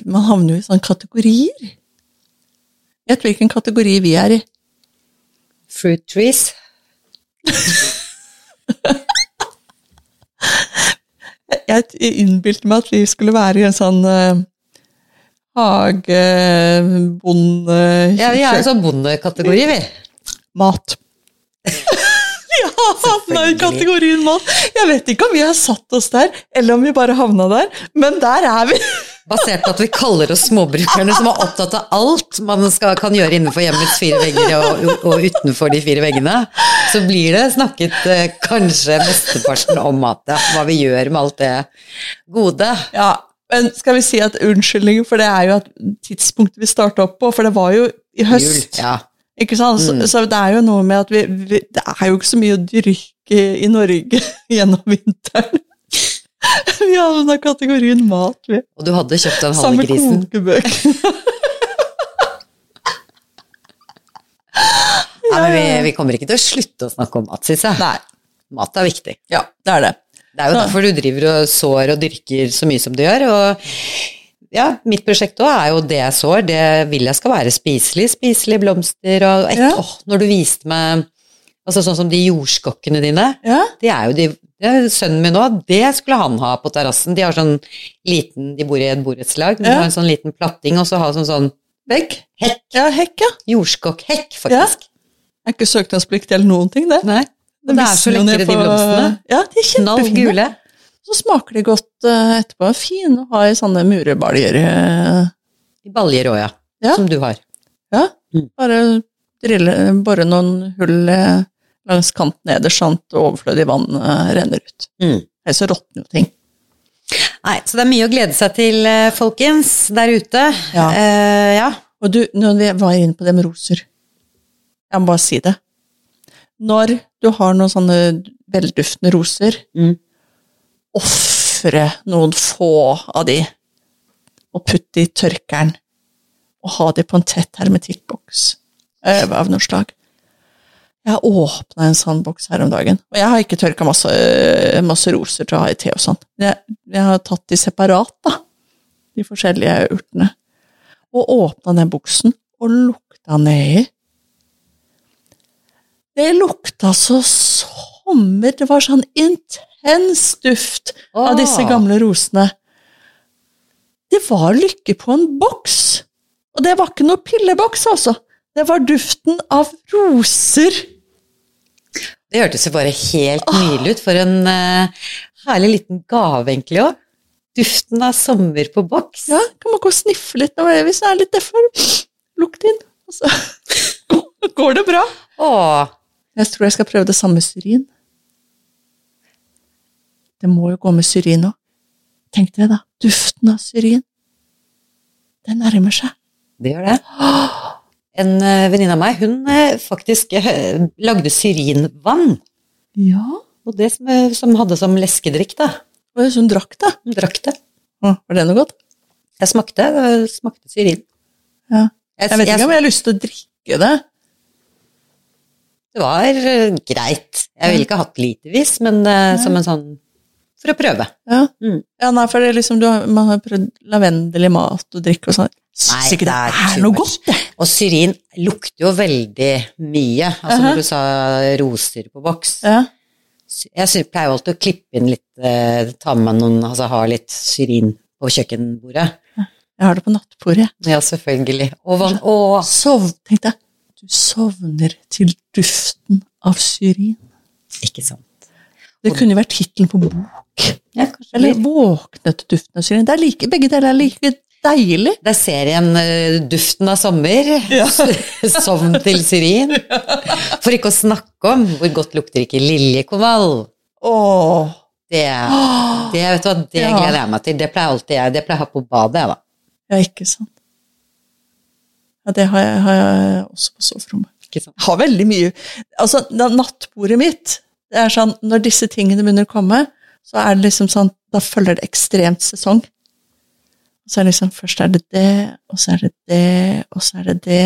Man havner jo i sånne kategorier. Gjett hvilken kategori vi er i. Fruit trees. Jeg innbilte meg at vi skulle være i en sånn hage, bonde... Ja, vi er jo sånn bondekategori, vi. Mat. ja, havna i kategorien mat. Jeg vet ikke om vi har satt oss der, eller om vi bare havna der, men der er vi. Basert på at vi kaller oss småbrukerne som er opptatt av alt man skal, kan gjøre innenfor hjemmets fire vegger og, og utenfor de fire veggene, så blir det snakket eh, kanskje mesteparten om mat, ja. Hva vi gjør med alt det gode. Ja, men skal vi si at unnskyldningen for det er jo at tidspunktet vi starta opp på, for det var jo i høst. Ja. Ikke sant? Så, så det er jo noe med at vi, vi Det er jo ikke så mye å dyrke i Norge gjennom vinteren. Vi havna kategorien mat, vi. Og du hadde kjøpt den halve Samme grisen. kokebøk. Ja, men vi, vi kommer ikke til å slutte å snakke om mat, syns jeg. Nei. Mat er viktig. Ja, det er det. Det er jo derfor du driver og sår og dyrker så mye som du gjør. Og ja, mitt prosjekt òg er jo det jeg sår, det vil jeg skal være spiselig. Spiselige blomster og et, Ja. åh, Når du viste meg Altså sånn som de jordskokkene dine, Ja, det er jo de det Sønnen min òg, det skulle han ha på terrassen. De har sånn liten De bor i et borettslag, men de Ja. har en sånn liten platting, og så har sånn sånn vegg. hekk. Ja, hekk, ja. Jordskokkhekk, faktisk. Er ikke søknadspliktig eller noen ting, det. Nei. Det, er så lekre, de blomstene. Ja, de er kjempefine. Så smaker de godt uh, etterpå. Fine å ha i sånne murebaljer. eh. I baljer òg, ja. Ja. Som du har. Ja, Mm. bare drille, bore noen hull eh, langs kanten nederst, sånn at overflødig vann uh, renner ut. Mm. Ellers så råtner jo ting. Nei, så det er mye å glede seg til, folkens, der ute. Ja. Uh, ja. Og du, når vi var inne på det med roser Jeg må bare si det. Når du har noen sånne velduftende roser, Mm. ofre noen få av de, og putte de i tørkeren, og ha de på en tett hermetikkboks av noe slag. Jeg åpna en sånn boks her om dagen, og jeg har ikke tørka masse, masse roser til å ha i te og sånn. Jeg, jeg har tatt de separat, da, de forskjellige urtene, og åpna den boksen og lukta nedi. Det lukta så sommer, det var sånn intens duft av disse gamle rosene. Det var lykke på en boks! Og det var ikke noe pilleboks, altså. Det var duften av roser. Det hørtes jo bare helt nydelig ut. For en uh, herlig liten gave, egentlig òg. Duften av sommer på boks. Ja, kan man gå og sniffe litt når hvis det er litt derfor. Lukt inn, og så går det bra. Åh, Jeg tror jeg skal prøve det samme med syrin. Det må jo gå med syrin òg. Tenk deg da, duften av syrin. Det nærmer seg. det gjør det. En uh, venninne av meg, hun eh, faktisk eh, lagde syrinvann. Ja. Og det som, eh, som hadde som leskedrikk, da. Så hun drakk det. Hun drakk det. Å, Var det noe godt? Jeg smakte, det smakte syrin. Ja. Jeg vet ikke om jeg har lyst til å drikke det. Det var eh, greit. Jeg ville ikke hatt litervis, men uh, som en sånn For å prøve. Ja, Mm. ja nei, for det er liksom, du har, man har prøvd lavendel i mat og drikke og sånn. Syns ikke det det er er noe godt, det. Og syrin lukter jo veldig mye. Altså Aha. når du sa roser på boks. Ja. Jeg pleier jo alltid å klippe inn litt, eh, ta med noen, altså ha litt syrin på kjøkkenbordet. Jeg har det på nattbordet. Ja, selvfølgelig. Og å, Sov, tenkte deg. Du sovner til duften av syrin. ikke sant. Det kunne vært tittelen på bok. Ja, kanskje Eller våknet våkne til duften av syrin. Det er like, begge deler er like deilig. Det er serien eh, Duften av sommer. Ja. Sovn til syrin. For ikke å snakke om hvor godt lukter ikke liljekonvall. Åh. Det, det, vet du hva, det Ja. gleder jeg meg til. Det pleier alltid jeg, det pleier jeg å ha på badet, da. Ja, ikke sant. Ja, det har jeg, har jeg også på soverommet. Jeg har veldig mye Altså, nattbordet mitt det er sånn, Når disse tingene begynner å komme, så er det liksom sånn Da følger det ekstremt sesong. Så er det liksom Først er det det, og så er det det, og så er det det.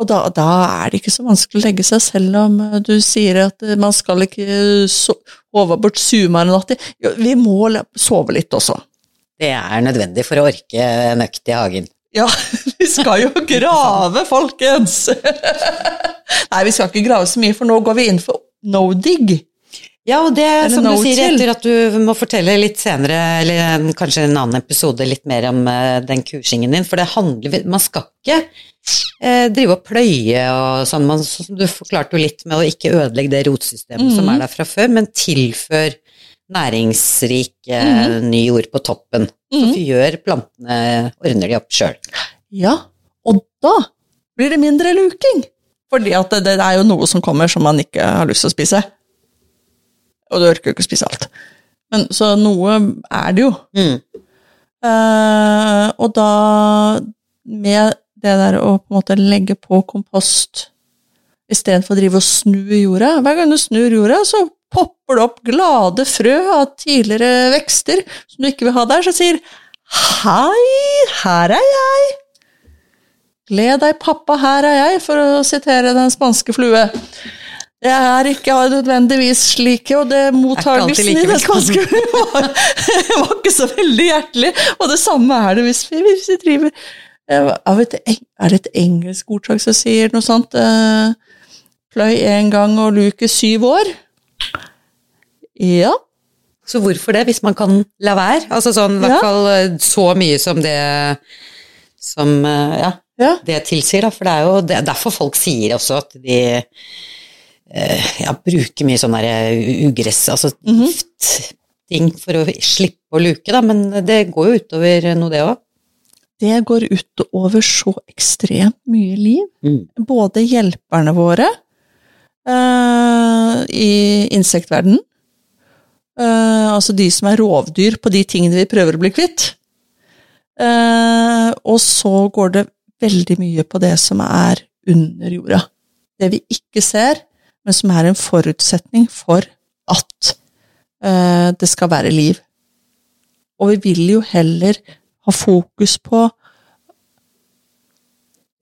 Og da, da er det ikke så vanskelig å legge seg, selv om eh, du sier at eh, man skal ikke sove bort suma en natt. Vi må sove litt også. Det er nødvendig for å orke en økt i hagen. Ja, vi skal jo grave, folkens! Nei, vi skal ikke grave så mye, for nå går vi inn for no dig. Ja, og det Eller som du sier, chill. etter at du må fortelle litt senere, eller kanskje en annen episode, litt mer om uh, den kursingen din, for det handler Man skal ikke uh, drive og pløye og sånn, man, du forklarte jo litt med å ikke ødelegge det rotsystemet som Mhm. er der fra før, men tilfør næringsrik eh, ny jord på toppen. Så Mhm. gjør plantene Ordner de opp sjøl. Ja, og da blir det mindre luking. Fordi at det, det er jo noe som kommer som man ikke har lyst til å spise. Og du orker jo ikke å spise alt. Men, så noe er det jo. Mm. Uh, og da, med det der å på en måte legge på kompost istedenfor å drive og snu jorda Hver gang du snur jorda, så popper det opp glade frø av tidligere vekster som du ikke vil ha der, som sier Hei, her er jeg! Gled deg, pappa, her er jeg, for å sitere den spanske flue. Det er ikke nødvendigvis slike, og det mottagelsen i den det spanske var, var ikke så veldig hjertelig. Og det samme er det hvis vi, hvis vi driver eh, av Er det et engelsk ordtak som sier noe sånt? Fløy Pløy én gang og luke syv år? Ja. Så hvorfor det, hvis man kan la være? Altså sånn, i hvert Ja. fall eh, så mye som det som eh, ja, ja. det tilsier, da. For det er jo det er derfor folk sier også at de eh, ja, bruker mye sånn ugress, altså Mhm. giftting for å slippe å luke, da. Men det går jo utover noe, det òg. Det går utover så ekstremt mye liv. Mm. både hjelperne våre eh, i insektverdenen, eh, altså de som er rovdyr på de tingene vi prøver å bli kvitt, Uh, og så går det veldig mye på det som er under jorda. Det vi ikke ser, men som er en forutsetning for at eh, det skal være liv. Og vi vil jo heller ha fokus på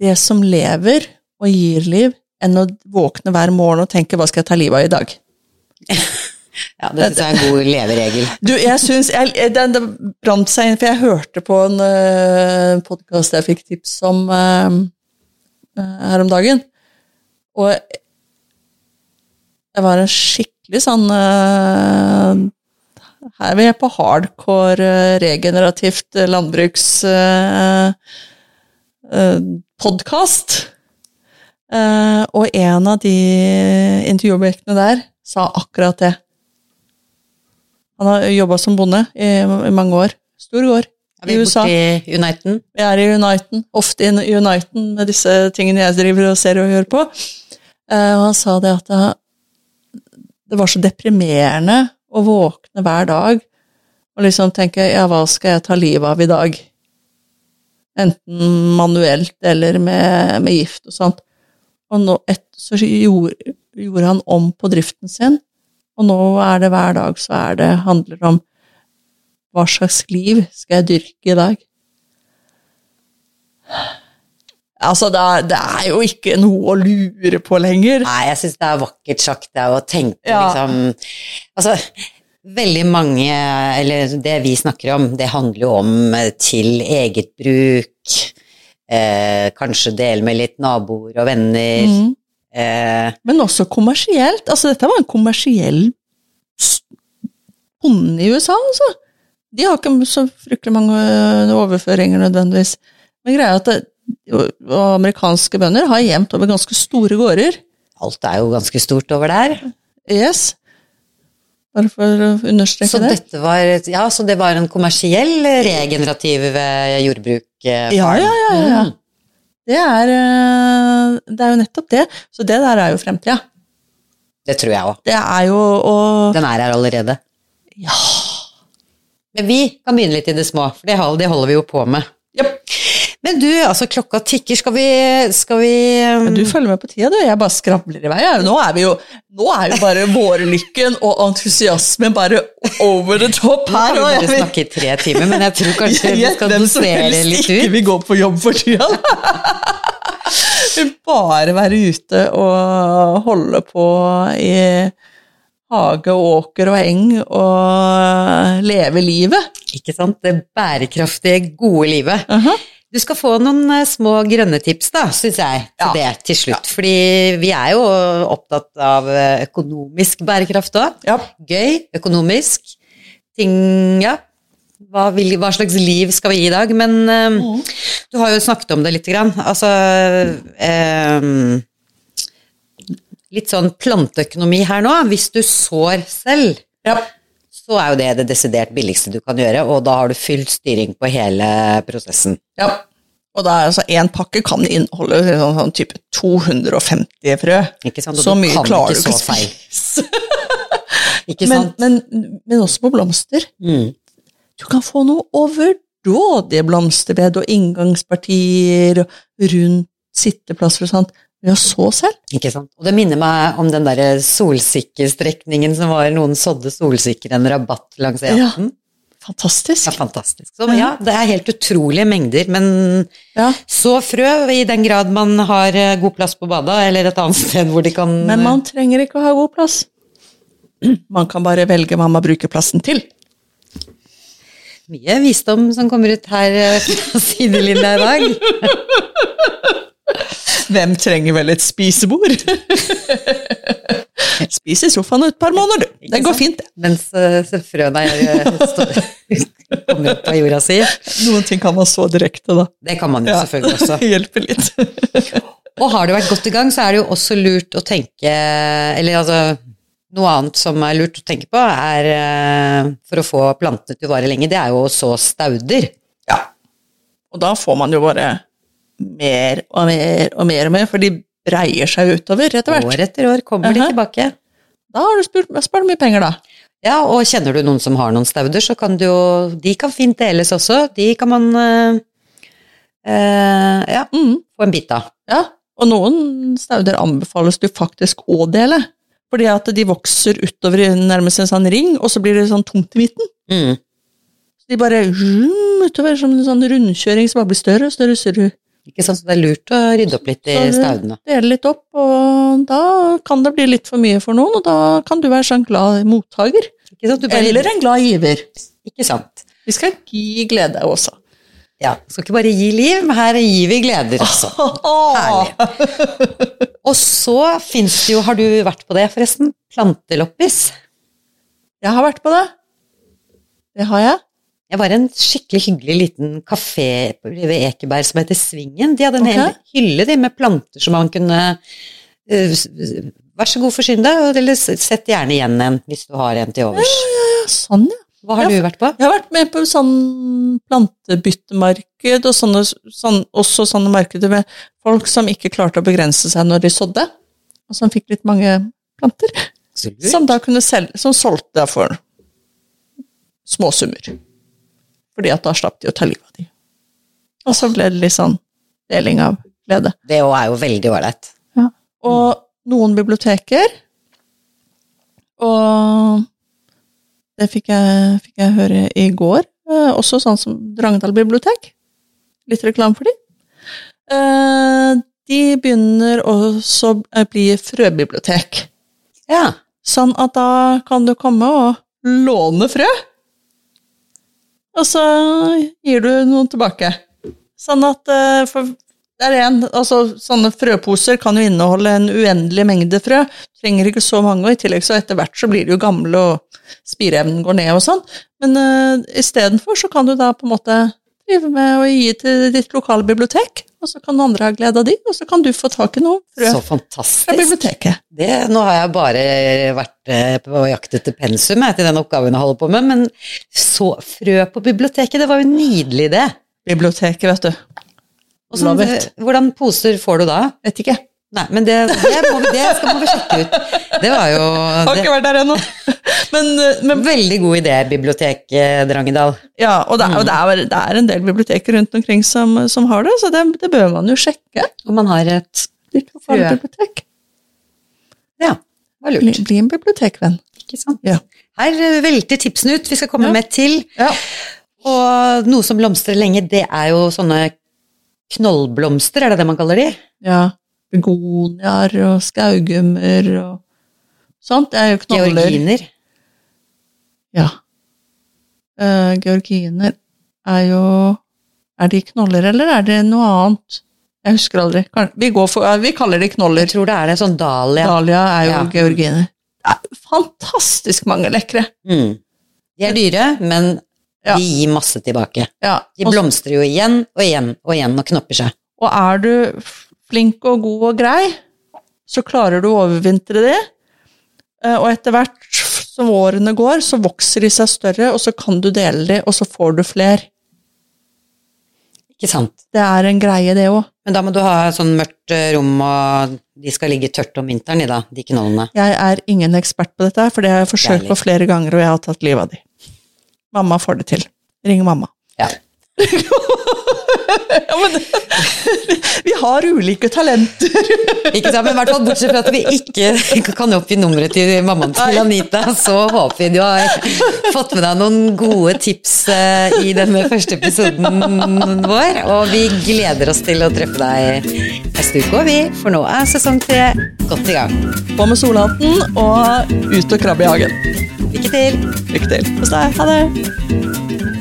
det som lever og gir liv, enn å våkne hver morgen og tenke 'hva skal jeg ta livet av i dag'? Ja, det syns jeg er en god leveregel. Du, jeg syns jeg, Den brant seg inn, for jeg hørte på en uh, podkast jeg fikk tips om eh, eh, her om dagen, og det var en skikkelig sånn uh, Her er jeg på hardcore uh, regenerativt uh, landbruks... Uh, podkast. Eh, og en av de intervjuobjektene der sa akkurat det. Han har jobba som bonde i, i mange år. Stor gård Er i vi USA. borti Uniten? Vi er i Uniten, ofte i Uniten med disse tingene jeg driver og ser og gjør på. Eh, og han sa det at det, det var så deprimerende å våkne hver dag og liksom tenke ja, hva skal jeg ta livet av i dag? Enten manuelt eller med, med gift og sånt. Og nå et, så gjorde, gjorde han om på driften sin, og nå er det hver dag så er det, handler om hva slags liv skal jeg dyrke i dag? Altså, det er, det er jo ikke noe å lure på lenger. Nei, jeg syns det er vakkert sagt, det å tenke Ja. liksom Altså, veldig mange, eller det vi snakker om, det handler jo om eh, til eget bruk. Eh, kanskje dele med litt naboer og venner. Mm. Eh, Men også kommersielt. Altså, dette var en kommersiell bonde i USA, altså. De har ikke så fryktelig mange overføringer nødvendigvis. Men greia er at det, amerikanske bønder har jevnt over ganske store gårder. alt er jo ganske stort over der. Yes. Bare for å understreke Så det. var Ja, så det var en kommersiell eh, regenerativ eh, jordbruk? eh, ja, ja, ja, ja. Mm. Det er, det er jo nettopp det. Så det der er jo fremtida. Det tror jeg òg. Det er jo å Den er her allerede. Ja. Men vi kan begynne litt i det små, for det det holder vi jo på med. Japp. Men du, altså klokka tikker, skal vi, skal vi um, du følger med på tida, du. Jeg bare skravler i vei. Nå er vi jo Nå er jo bare vårlykken og entusiasmen bare over the top her. Nå har vi bare snakket snakke i tre timer, men jeg tror kanskje vi skal dosere helst ut. ikke vi vil gå på jobb for tida. Bare være ute og holde på i hage og åker og eng og leve livet. Ikke sant? Det bærekraftige, gode livet. Aha. Du skal få noen eh, små grønne tips, da, syns jeg, til Ja. det til slutt. Fordi vi er jo opptatt av eh, økonomisk bærekraft òg. Ja. Gøy, økonomisk. Ting, ja. Hva, vil, hva slags liv skal vi gi i dag? Men um, Mm. du har jo snakket om det lite grann. Altså um, Litt sånn planteøkonomi her nå. Hvis du sår selv, Ja. Så er jo det det desidert billigste du kan gjøre, og da har du full styring på hele prosessen. ja. Og da er altså én pakke kan inneholde sånn, sånn type 250 frø. Ikke sant? Og Så du mye kan klarer ikke du ikke feil. spise. Ikke Men, men, men også på blomster. Mm. Du kan få noe overdådige blomsterbed og inngangspartier og rundt sitteplasser og sånt ved å så selv. Ikke sant? Og det minner meg om den derre solsikkestrekningen som var noen sådde solsikker en rabatt langs Ja. E18. Fantastisk. Ja, fantastisk. Så ja, det er helt utrolige mengder, men Ja. så frø, i den grad man har eh, god plass på badet, eller et annet sted hvor de kan Men man trenger ikke å ha god plass. Man kan bare velge hva man bruker plassen til. Mye visdom som kommer ut her eh, fra sidelinja i dag. Hvem trenger vel et spisebord? Spis i sofaen et par måneder, du. Det går fint. det. Mens uh, frøene er, eh, kommer opp av jorda si. Noen ting kan man så direkte, da. Det kan man jo selvfølgelig også. Hjelper litt. Og har du vært godt i gang, så er det jo også lurt å tenke Eller altså Noe annet som er lurt å tenke på, er eh, for å få plantene til å vare lenge, det er jo å så stauder. Ja. Og da får man jo bare mer og mer og mer og mer, for de breier seg utover etter hvert. År etter år kommer de tilbake. Da har du spurt, spart mye penger, da. Ja, og kjenner du noen som har noen stauder, så kan du jo De kan fint deles også. De kan man eh, eh, ja, Mm. få en bit av. Ja, og noen stauder anbefales du faktisk å dele. Fordi at de vokser utover i nærmest en sånn ring, og så blir det sånn tomt i midten. Mm. Så de bare utover som en sånn rundkjøring som bare blir større og større. større. Ikke sant, så det er lurt å rydde opp litt i staudene. Dele litt opp, og da kan det bli litt for mye for noen, og da kan du være sånn glad mottaker. Eller en glad giver. Ikke sant. Vi skal gi glede også. Ja, skal ikke bare gi liv, men her gir vi gleder også. Herlig. Og så fins det jo, har du vært på det forresten, planteloppis. Jeg har vært på det. Det har jeg. Jeg var i en skikkelig hyggelig liten kafé ved Ekeberg som heter Svingen. De hadde en hel hylle de, med planter som man kunne uh, Vær så god, forsyn deg, eller sett gjerne igjen en hvis du har en til overs. Ja, sånn, ja. Hva har Ja, du vært på? Jeg har vært med på sånn plantebyttemarked, og sånne, sånn, også sånne markeder med folk som ikke klarte å begrense seg når de sådde, og som fikk litt mange planter, som da kunne selge, som solgte for småsummer. Fordi at da slapp de å ta livet av de. Og så ble det litt sånn deling av glede. Det òg er jo veldig ålreit. Og noen biblioteker, og det fikk jeg, fikk jeg høre i går, eh, også sånn som Drangedal bibliotek, litt reklame for de. Eh, de begynner også å bli frøbibliotek. Ja. Sånn at da kan du komme og låne frø, og så gir du noen tilbake. Sånn at eh, for det er en, altså Sånne frøposer kan jo inneholde en uendelig mengde frø. Du Trenger ikke så mange, og i tillegg så etter hvert så blir de jo gamle, og spireevnen går ned og sånn. Men uh, istedenfor så kan du da på en måte drive med å gi til ditt lokale bibliotek, og så kan andre ha glede av de, og så kan du få tak i noe frø Så fra biblioteket. Det, nå har jeg bare vært eh, på jakt etter pensum jeg, til den oppgaven jeg holder på med, men så frø på biblioteket, det var jo en nydelig idé. Biblioteket, vet du. Og sånn, it. hvordan poser får du da? Vet ikke. Nei, men det, det, må vi, det skal vi sjekke ut. Det var jo Har ikke vært der ennå. Men, eh, men veldig god idé, bibliotek eh, Drangedal. ja, og, det, og det, er, det er en del biblioteker rundt omkring som, som har det, så det, det bør man jo sjekke. Og man har et litt bibliotek. Ja, det var lurt. bli en bibliotekvenn. Ikke sant? Ja. Her eh, velter tipsene ut. Vi skal komme Ja. med til. Ja. Og noe som blomstrer lenge, det er jo sånne knollblomster, er det det man kaller de? ja. Begoniaer og skaugummer og sånt. Det er jo knoller. Georginer. Ja. Uh, georginer er jo Er de knoller, eller er det noe annet? Jeg husker aldri. Vi, går for, vi kaller de knoller. Jeg tror det er det, sånn dahlia. Dahlia er jo Ja. georginer. Det er fantastisk mange lekre. Mm. De er dyre, men Ja. de gir masse tilbake. Ja, De blomstrer jo igjen og igjen og igjen og knopper seg. og er du flink og god og grei, så klarer du å overvintre det. Eh, Og etter hvert som årene går, så vokser de seg større, og så kan du dele de, og så får du fler. Ikke sant? Det er en greie, det òg. Men da må du ha sånn mørkt eh, rom, og de skal ligge tørt om vinteren, de da, de knollene. Jeg er ingen ekspert på dette, for det har jeg forsøkt på flere ganger, og jeg har tatt livet av de. Mamma får det til. Ring mamma. Ja. ja, men Vi har ulike talenter. Ikke sant, men hvert fall Bortsett fra at vi ikke kan oppgi nummeret til mammaen til Anita, så håper vi du har fått med deg noen gode tips eh, i denne første episoden vår. Og vi gleder oss til å treffe deg neste uke, vi. For nå er sesong tre godt i gang. På med solhatten og ut og krabbe i hagen. Lykke til! Lykke til hos deg. Ha det.